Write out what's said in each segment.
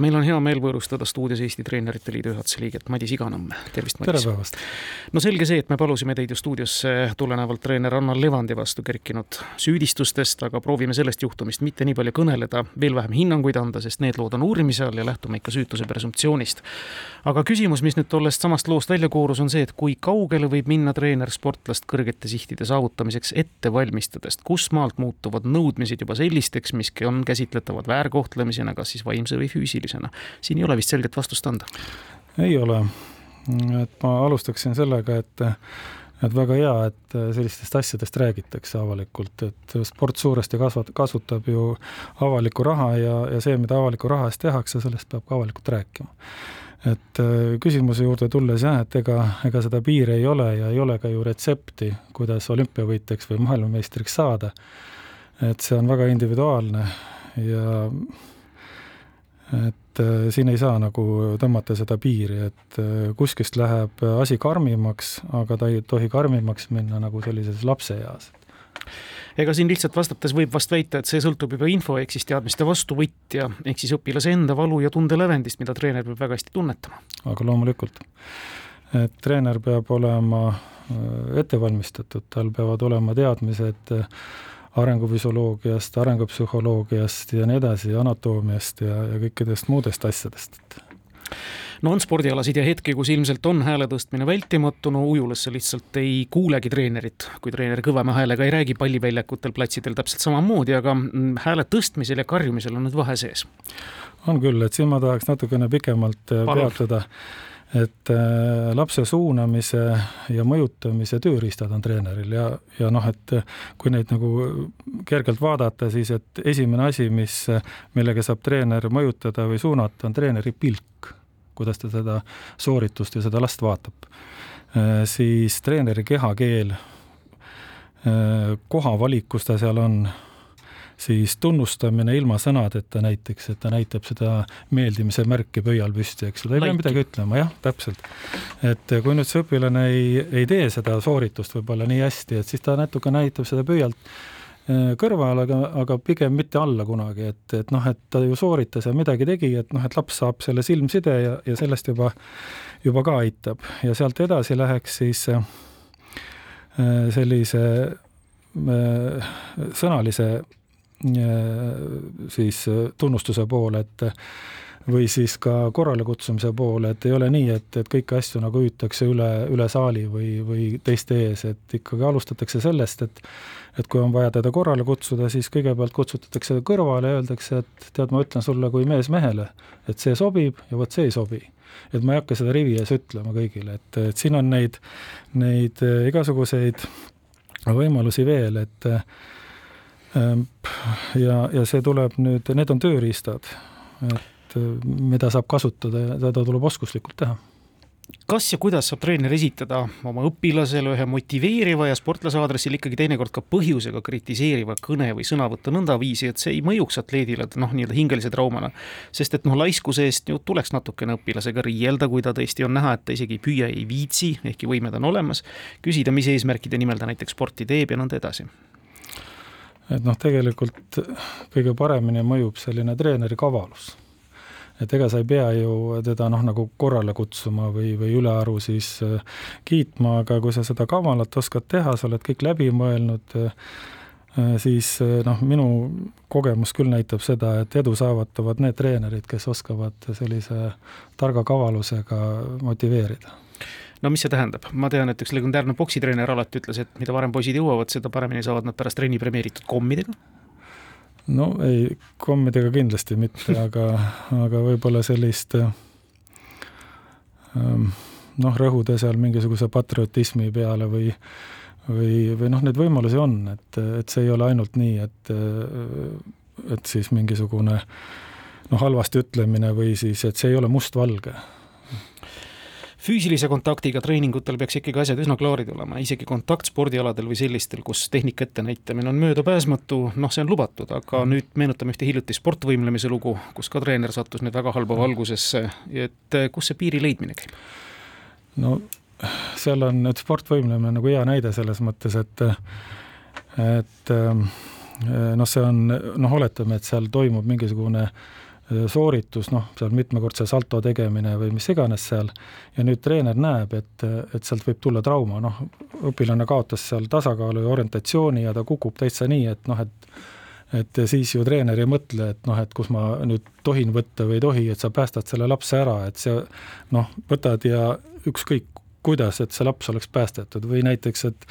meil on hea meel võõrustada stuudios Eesti Treenerite Liidu juhatuse liiget Madis Iganõmme, tervist Madis! tere päevast! no selge see, et me palusime teid ju stuudiosse tulenevalt treener Annar Levandi vastu kerkinud süüdistustest, aga proovime sellest juhtumist mitte nii palju kõneleda, veel vähem hinnanguid anda, sest need lood on uurimise all ja lähtume ikka süütuse presumptsioonist. aga küsimus, mis nüüd tollest samast loost välja koorus, on see, et kui kaugele võib minna treener sportlast kõrgete sihtide saavutamiseks ette valmistades, kus maalt muutuvad nõudmised juba sellisteks, mis on käsitletavad väärkohtlemisena, kas siis vaimse või füüsilise olulisena. siin ei ole vist selget vastust anda. ei ole, et ma alustaksin sellega, et et väga hea, et sellistest asjadest räägitakse avalikult, et sport suuresti kasvat-, kasutab ju avalikku raha ja, ja see, mida avaliku raha eest tehakse, sellest peab ka avalikult rääkima. et küsimuse juurde tulles jah, et ega, ega seda piiri ei ole ja ei ole ka ju retsepti, kuidas olümpiavõitjaks või maailmameistriks saada. et see on väga individuaalne ja et äh, siin ei saa nagu tõmmata seda piiri, et äh, kuskilt läheb asi karmimaks, aga ta ei tohi karmimaks minna nagu sellises lapseeas ega siin lihtsalt vastates võib vast väita, et see sõltub juba info ehk siis teadmiste vastuvõtja ehk siis õpilase enda valu ja tundelävendist, mida treener peab väga hästi tunnetama. aga loomulikult, et treener peab olema äh, ette valmistatud, tal peavad olema teadmised arengufüsioloogiast, arengupsühholoogiast ja nii edasi, anatoomiast ja, ja kõikidest muudest asjadest, no on spordialasid ja hetki, kus ilmselt on hääle tõstmine vältimatu, no ujulas sa lihtsalt ei kuulegi treenerit, kui treener kõvema häälega ei räägi palliväljakutel, platsidel täpselt samamoodi, aga mm, hääle tõstmisel ja karjumisel on nüüd vahe sees. on küll, et siin ma tahaks natukene pikemalt äh, Palun. peatuda et äh, lapse suunamise ja mõjutamise tööriistad on treeneril ja, ja noh, et kui neid nagu kergelt vaadata, siis et esimene asi, mis, millega saab treener mõjutada või suunata, on treeneri pilk, kuidas ta seda sooritust ja seda last vaatab. Äh, siis treeneri kehakeel, äh, koha valik, kus ta seal on siis tunnustamine ilma sõnadeta näiteks, et ta näitab seda meeldimise märki pöial püsti, eks ta ei pea midagi ütlema, jah, täpselt. et kui nüüd see õpilane ei, ei tee seda sooritust võib-olla nii hästi, et siis ta natuke näitab seda pöialt äh, kõrval, aga, aga pigem mitte alla kunagi, et, et noh, et ta ju sooritas ja midagi tegi, et noh, et laps saab selle silmside ja, ja sellest juba, juba ka aitab. Ja sealt edasi läheks siis äh, sellise äh, sõnalise siis tunnustuse poole, et või siis ka korralekutsumise poole, et ei ole nii, et, et kõiki asju nagu hüütakse üle, üle saali või, või teiste ees, et ikkagi alustatakse sellest, et et kui on vaja teda korrale kutsuda, siis kõigepealt kutsutatakse kõrvale ja öeldakse, et tead, ma ütlen sulle kui mees mehele, et see sobib ja vot see ei sobi. et ma ei hakka seda rivi ees ütlema kõigile, et, et siin on neid, neid igasuguseid võimalusi veel, et ja, ja see tuleb nüüd, need on tööriistad, et äh, mida saab kasutada ja seda tuleb oskuslikult teha kas ja kuidas saab treener esitada oma õpilasele ühe motiveeriva ja sportlase aadressil ikkagi teinekord ka põhjusega kritiseeriva kõne või sõnavõttu nõndaviisi, et see ei mõjuks atleedile noh, nii-öelda hingelise traumana. sest et noh, laiskuse eest ju tuleks natukene õpilasega riielda, kui ta tõesti on näha, et ta isegi ei püüa, ei viitsi, ehkki võimed on olemas, küsida, mis eesmärkide nimel ta näiteks sporti teeb ja nõnda edasi et noh, tegelikult kõige paremini mõjub selline treeneri kavalus. et ega sa ei pea ju teda noh, nagu korrale kutsuma või, või ülearu siis äh, kiitma, aga kui sa seda kavalat oskad teha, sa oled kõik läbi mõelnud, äh, siis äh, noh, minu kogemus küll näitab seda, et edu saavutavad need treenerid, kes oskavad sellise targa kavalusega motiveerida no mis see tähendab, ma tean, et üks legendaarne poksitreener alati ütles, et mida varem poisid jõuavad, seda paremini saavad nad pärast trenni premeeritud kommidega. no ei, kommidega kindlasti mitte, aga, aga võib-olla sellist ähm, noh, rõhuda seal mingisuguse patriotismi peale või või, või noh, neid võimalusi on, et, et see ei ole ainult nii, et et siis mingisugune noh, halvasti ütlemine või siis, et see ei ole mustvalge füüsilise kontaktiga treeningutel peaks ikkagi asjad üsna klaarid olema, isegi kontaktspordialadel või sellistel, kus tehnika ettenäitamine on möödapääsmatu, noh, see on lubatud, aga mhm. nüüd meenutame ühte hiljutist sportvõimlemise lugu, kus ka treener sattus nüüd väga halba mhm. valgusesse, et eh, kus see piiri leidmine käib? no seal on nüüd sportvõimlemine nagu hea näide selles mõttes, et et eh, noh, see on noh, oletame, et seal toimub mingisugune sooritus, noh, seal mitmekordse salto tegemine või mis iganes seal, ja nüüd treener näeb, et, et sealt võib tulla trauma, noh, õpilane kaotas seal tasakaalu ja orientatsiooni ja ta kukub täitsa nii, et noh, et et siis ju treener ei mõtle, et noh, et kus ma nüüd tohin võtta või ei tohi, et sa päästad selle lapse ära, et see noh, võtad ja ükskõik kuidas, et see laps oleks päästetud või näiteks, et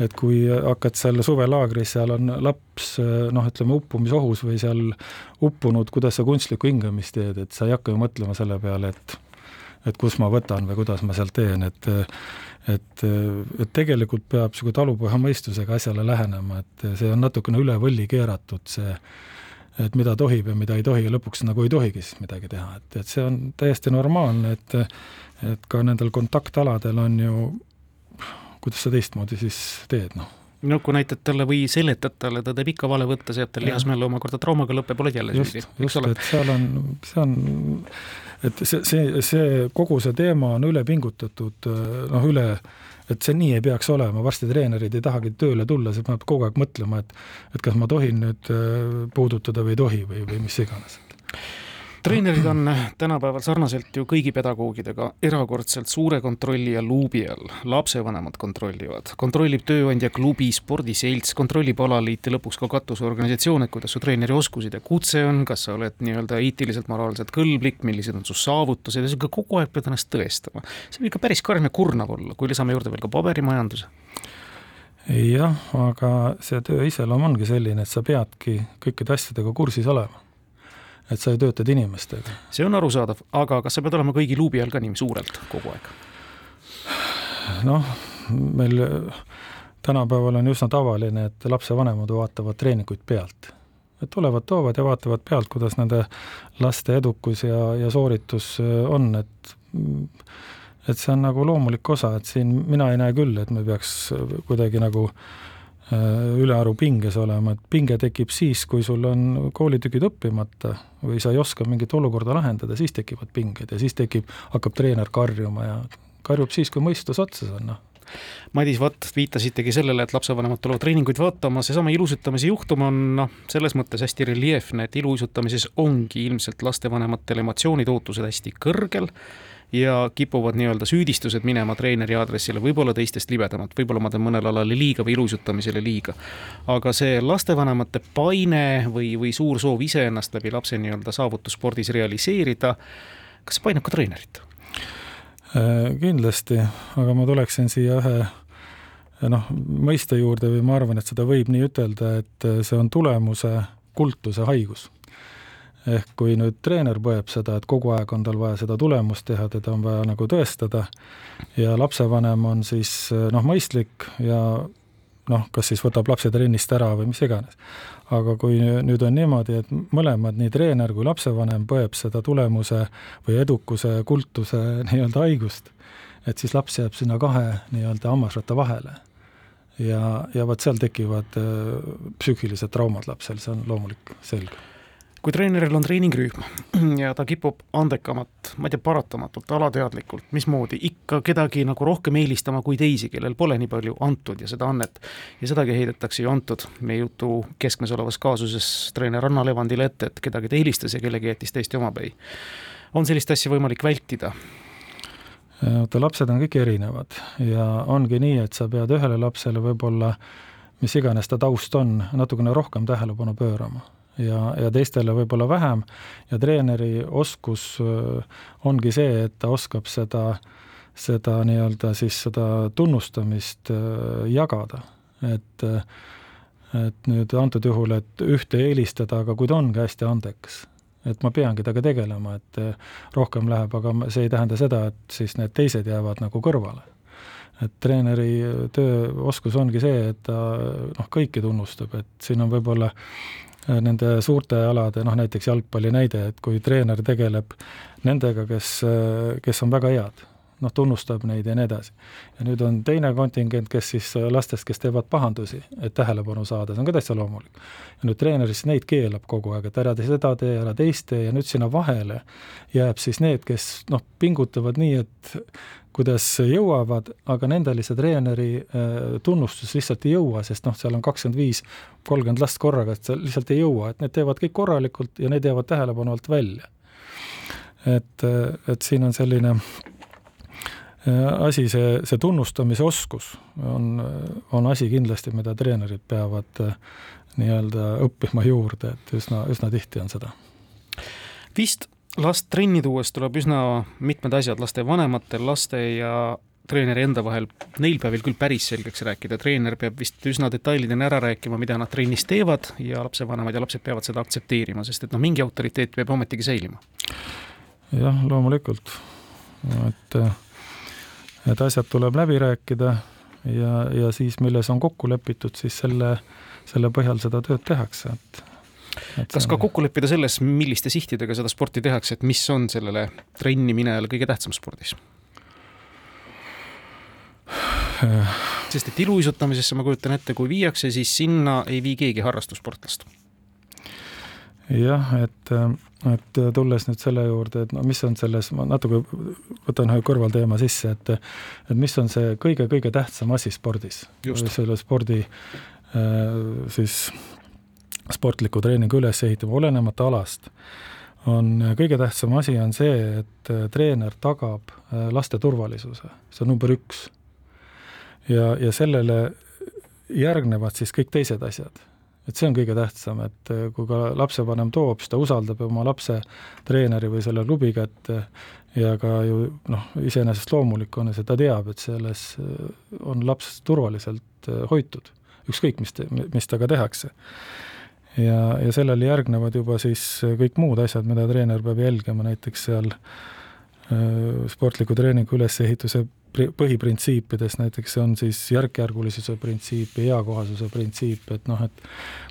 et kui hakkad seal suvelaagris, seal on laps noh, ütleme uppumisohus või seal uppunud, kuidas sa kunstlikku hingamist teed, et sa ei hakka ju mõtlema selle peale, et et kus ma võtan või kuidas ma sealt teen, et et, et tegelikult peab niisugune talupoja mõistusega asjale lähenema, et see on natukene üle võlli keeratud, see et mida tohib ja mida ei tohi ja lõpuks nagu ei tohigi siis midagi teha, et, et see on täiesti normaalne, et et ka nendel kontaktaladel on ju, kuidas sa teistmoodi siis teed, noh? No kui näitad talle või seletad talle, ta teeb ikka vale võtte, sealt tal lihasmäll omakorda traumaga lõpeb, oled jälle süüdi. just, et seal on, see on, et see, see, see, kogu see teema on üle pingutatud, noh, üle, et see nii ei peaks olema, varsti treenerid ei tahagi tööle tulla, siis peab kogu aeg mõtlema, et et kas ma tohin nüüd äh, puudutada või ei tohi või, või mis iganes treenerid on tänapäeval sarnaselt ju kõigi pedagoogidega erakordselt suure kontrolli ja luubi all. lapsevanemad kontrollivad, kontrollib tööandja klubi, spordiselts, kontrollib alaliit ja lõpuks ka katusorganisatsioon, et kuidas su treeneri oskused ja kutse on, kas sa oled nii-öelda eetiliselt, moraalselt kõlblik, millised on su saavutused sa kogu aeg pead ennast tõestama. see võib ikka päris karm ja kurnav olla, kui lisame juurde veel ka paberimajanduse jah, aga see töö iseloom ongi selline, et sa peadki kõikide asjadega kursis olema et sa ju töötad inimestega. see on arusaadav, aga kas sa pead olema kõigi luubi all ka nii suurelt kogu aeg? noh, meil tänapäeval on üsna tavaline, et lapsevanemad vaatavad treeninguid pealt. et tulevad, toovad ja vaatavad pealt, kuidas nende laste edukus ja, ja sooritus on, et et see on nagu loomulik osa, et siin mina ei näe küll, et me peaks kuidagi nagu äh, Äh, ülearu pinges olema, et pinge tekib siis, kui sul on koolitükid õppimata või sa ei oska mingit olukorda lahendada, siis tekivad pinged ja siis tekib, hakkab treener karjuma ja karjub siis, kui mõistus otsas on, noh Madis Vatt, viitasitegi sellele, et lapsevanemad tulevad treeninguid vaatama, seesama ilusutamise juhtum on noh, selles mõttes hästi reljeefne, et iluuisutamises ongi ilmselt lastevanematel emotsioonid, ootused hästi kõrgel ja kipuvad nii-öelda süüdistused minema treeneri aadressile, võib-olla teistest libedamalt, võib-olla ma teen mõnel alal liiga või ilusuitamisele liiga. aga see lastevanemate paine või, või suur soov iseennast läbi lapse nii-öelda saavutusspordis realiseerida, kas see painab ka treenerit? Äh, kindlasti, aga ma tuleksin siia ühe noh, mõiste juurde või ma arvan, et seda võib nii ütelda, et see on tulemuse kultuse haigus. Ehk kui nüüd treener põeb seda, et kogu aeg on tal vaja seda tulemust teha, teda on vaja nagu tõestada ja lapsevanem on siis noh, mõistlik ja noh, kas siis võtab lapse trennist ära või mis iganes. aga kui nüüd on niimoodi, et mõlemad, nii treener kui lapsevanem põeb seda tulemuse või edukuse kultuse nii-öelda haigust, et siis laps jääb sinna kahe nii-öelda hammasratta vahele. ja, ja vot seal tekivad äh, psüühilised traumad lapsel, see on loomulik, selge kui treeneril on treeningrühm ja ta kipub andekamat, ma ei tea, paratamatult, alateadlikult, mismoodi ikka kedagi nagu rohkem eelistama kui teisi, kellel pole nii palju antud ja seda annet. ja sedagi heidetakse ju antud meie jutu keskmes olevas kaasuses treener Anna Levandile ette, et kedagi ta eelistas ja kellegi jättis täiesti omapäi. on sellist asja võimalik vältida? vaata, lapsed on kõik erinevad ja ongi nii, et sa pead ühele lapsele võib-olla mis iganes ta taust on, natukene rohkem tähelepanu pöörama ja, ja teistele võib-olla vähem ja treeneri oskus äh, ongi see, et ta oskab seda, seda nii-öelda siis seda tunnustamist äh, jagada, et et nüüd antud juhul, et ühte eelistada, aga kui ta ongi hästi andekas, et ma peangi temaga tegelema, et äh, rohkem läheb, aga see ei tähenda seda, et siis need teised jäävad nagu kõrvale. et treeneri tööoskus ongi see, et ta noh, kõiki tunnustab, et siin on võib-olla Äh, nende suurte alade, noh näiteks jalgpalli näide, et kui treener tegeleb nendega, kes, äh, kes on väga head, noh, tunnustab neid ja nii edasi. ja nüüd on teine kontingent, kes siis lastest, kes teevad pahandusi, et tähelepanu saada, see on ka täitsa loomulik. ja nüüd treener siis neid keelab kogu aeg, et ära tee seda tee, ära teist tee ja nüüd sinna vahele jääb siis need, kes noh, pingutavad nii, et kuidas jõuavad, aga nendele see treeneri äh, tunnustus lihtsalt ei jõua, sest noh, seal on kakskümmend viis, kolmkümmend last korraga, et sa lihtsalt ei jõua, et need teevad kõik korralikult ja need jäävad tähelepanu alt välja. et, äh, et siin on selline äh, asi, see, see tunnustamise oskus on, on asi kindlasti, mida treenerid peavad nii-öelda õppima juurde, et üsna, üsna tihti on seda. vist last trenni tuues tuleb üsna mitmed asjad lastevanematel, laste ja treeneri enda vahel neil päevil küll päris selgeks rääkida, treener peab vist üsna detailideni ära rääkima, mida nad trennis teevad ja lapsevanemad ja lapsed peavad seda aktsepteerima, sest et noh, mingi autoriteet peab ometigi säilima. jah, loomulikult, et, et asjad tuleb läbi rääkida ja, ja siis, milles on kokku lepitud, siis selle, selle põhjal seda tööd tehakse, et kas ka kokku leppida selles, milliste sihtidega seda sporti tehakse, et mis on sellele trenni minejale kõige tähtsam spordis? sest et iluuisutamisesse ma kujutan ette, kui viiakse, siis sinna ei vii keegi harrastussportlast. Jah, et, et tulles nüüd selle juurde, et no mis on selles, ma natuke võtan ühe kõrvalteema sisse, et et mis on see kõige-kõige tähtsam asi spordis, selle spordi äh, siis sportliku treeningu üles ehitama, olenemata alast, on kõige tähtsam asi on see, et treener tagab äh, laste turvalisuse, see on number üks. ja, ja sellele järgnevad siis kõik teised asjad. Et see on kõige tähtsam, et äh, kui ka lapsevanem toob, siis ta usaldab oma lapse treeneri või selle klubi kätte ja ka ju noh, iseenesest loomulik on see, ta teab, et selles on laps turvaliselt hoitud, ükskõik, mis, mis temaga tehakse. Ja, ja sellele järgnevad juba siis kõik muud asjad, mida treener peab jälgima, näiteks seal äh, sportliku treeningu ülesehituse põhiprintsiipides näiteks on siis järk-järgulisuse printsiip ja eakohasuse printsiip, et noh, et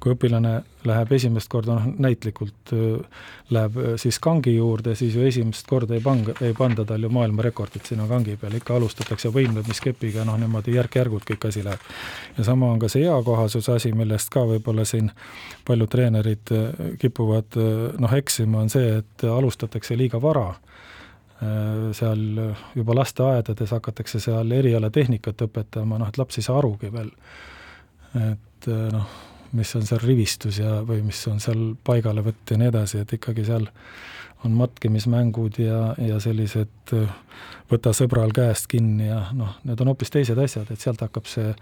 kui õpilane läheb esimest korda, noh näitlikult läheb siis kangi juurde, siis ju esimest korda ei panga, ei panda tal ju maailmarekordit sinna kangi peale, ikka alustatakse võimlemiskepiga, noh niimoodi järk-järgult kõik asi läheb. ja sama on ka see eakohasuse asi, millest ka võib-olla siin paljud treenerid kipuvad noh, eksima, on see, et alustatakse liiga vara Äh, seal juba lasteaedades hakatakse seal erialatehnikat õpetama, noh et laps ei saa arugi veel, et äh, noh, mis on seal rivistus ja, või mis on seal paigalevõtt ja nii edasi, et ikkagi seal on matkimismängud ja, ja sellised äh, võta sõbral käest kinni ja noh, need on hoopis teised asjad, et sealt hakkab see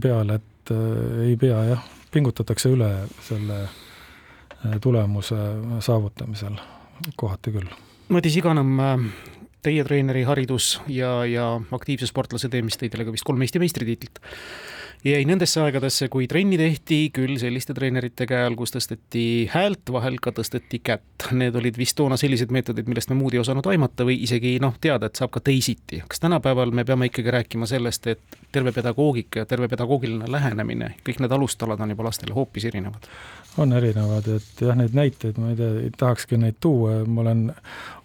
peale, et äh, ei pea jah, pingutatakse üle selle tulemuse saavutamisel. Kohati küll Madis Iganam, teie treeneri haridus ja, ja aktiivse sportlase tee, mis tõi teile ka vist kolm Eesti meistritiitlit jäi nendesse aegadesse, kui trenni tehti küll selliste treenerite käe all, kus tõsteti häält, vahel ka tõsteti kätt. Need olid vist toona sellised meetodid, millest me muud ei osanud aimata või isegi noh, teada, et saab ka teisiti. kas tänapäeval me peame ikkagi rääkima sellest, et terve pedagoogika ja terve pedagoogiline lähenemine, kõik need alustalad on juba lastele hoopis erinevad? on erinevad, et jah, neid näiteid ma ei tea, ei tahakski neid tuua, ma olen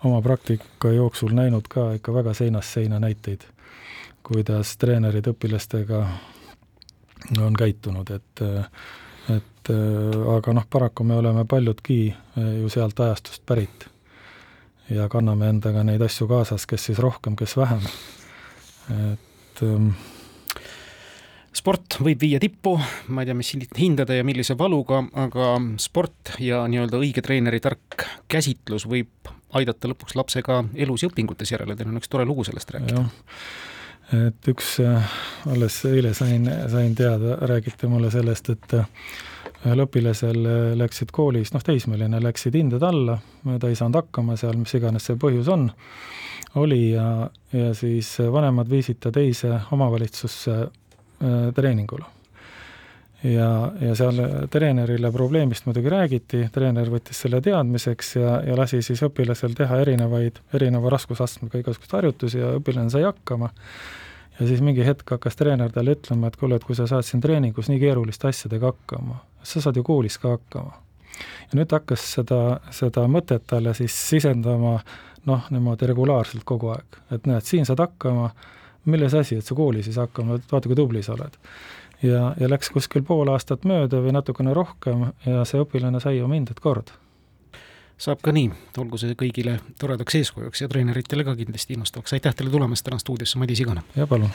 oma praktika jooksul näinud ka ikka väga seinast seina näiteid, kuidas treenerid õpilastega on käitunud, et et aga noh, paraku me oleme paljudki ju sealt ajastust pärit ja kanname endaga neid asju kaasas, kes siis rohkem, kes vähem. et ähm, sport võib viia tippu, ma ei tea, mis hindade ja millise valuga, aga sport ja nii-öelda õige treeneri tark käsitlus võib aidata lõpuks lapsega elus ja õpingutes järele, teil on üks tore lugu sellest rääkida. Et üks, äh, alles eile sain, sain teada, räägiti mulle sellest, et äh, ühel õpilasel äh, läksid koolis, noh teismeline, läksid hinded alla, ta ei saanud hakkama seal, mis iganes see põhjus on, oli ja, ja siis vanemad viisid ta teise omavalitsusse Äh, treeningul. Ja, ja seal treenerile probleemist muidugi räägiti, treener võttis selle teadmiseks ja, ja lasi siis õpilasel teha erinevaid, erineva raskusastmega igasuguseid harjutusi ja õpilane sai hakkama. ja siis mingi hetk hakkas treener talle ütlema, et kuule, et kui sa saad siin treeningus nii keeruliste asjadega hakkama, sa saad ju koolis ka hakkama ja nüüd hakkas seda, seda mõtet talle siis sisendama noh, niimoodi regulaarselt kogu aeg, et näed, siin saad hakkama, milles asi, et sa koolis ei saa hakkama, vaata, kui tubli sa oled. Ja, ja läks kuskil pool aastat mööda või natukene rohkem ja see õpilane sai oma hinded korda saab ka nii, olgu see kõigile toredaks eeskujuks ja treeneritele ka kindlasti innustavaks, aitäh teile tulemast täna stuudiosse, Madis Iganen! ja palun!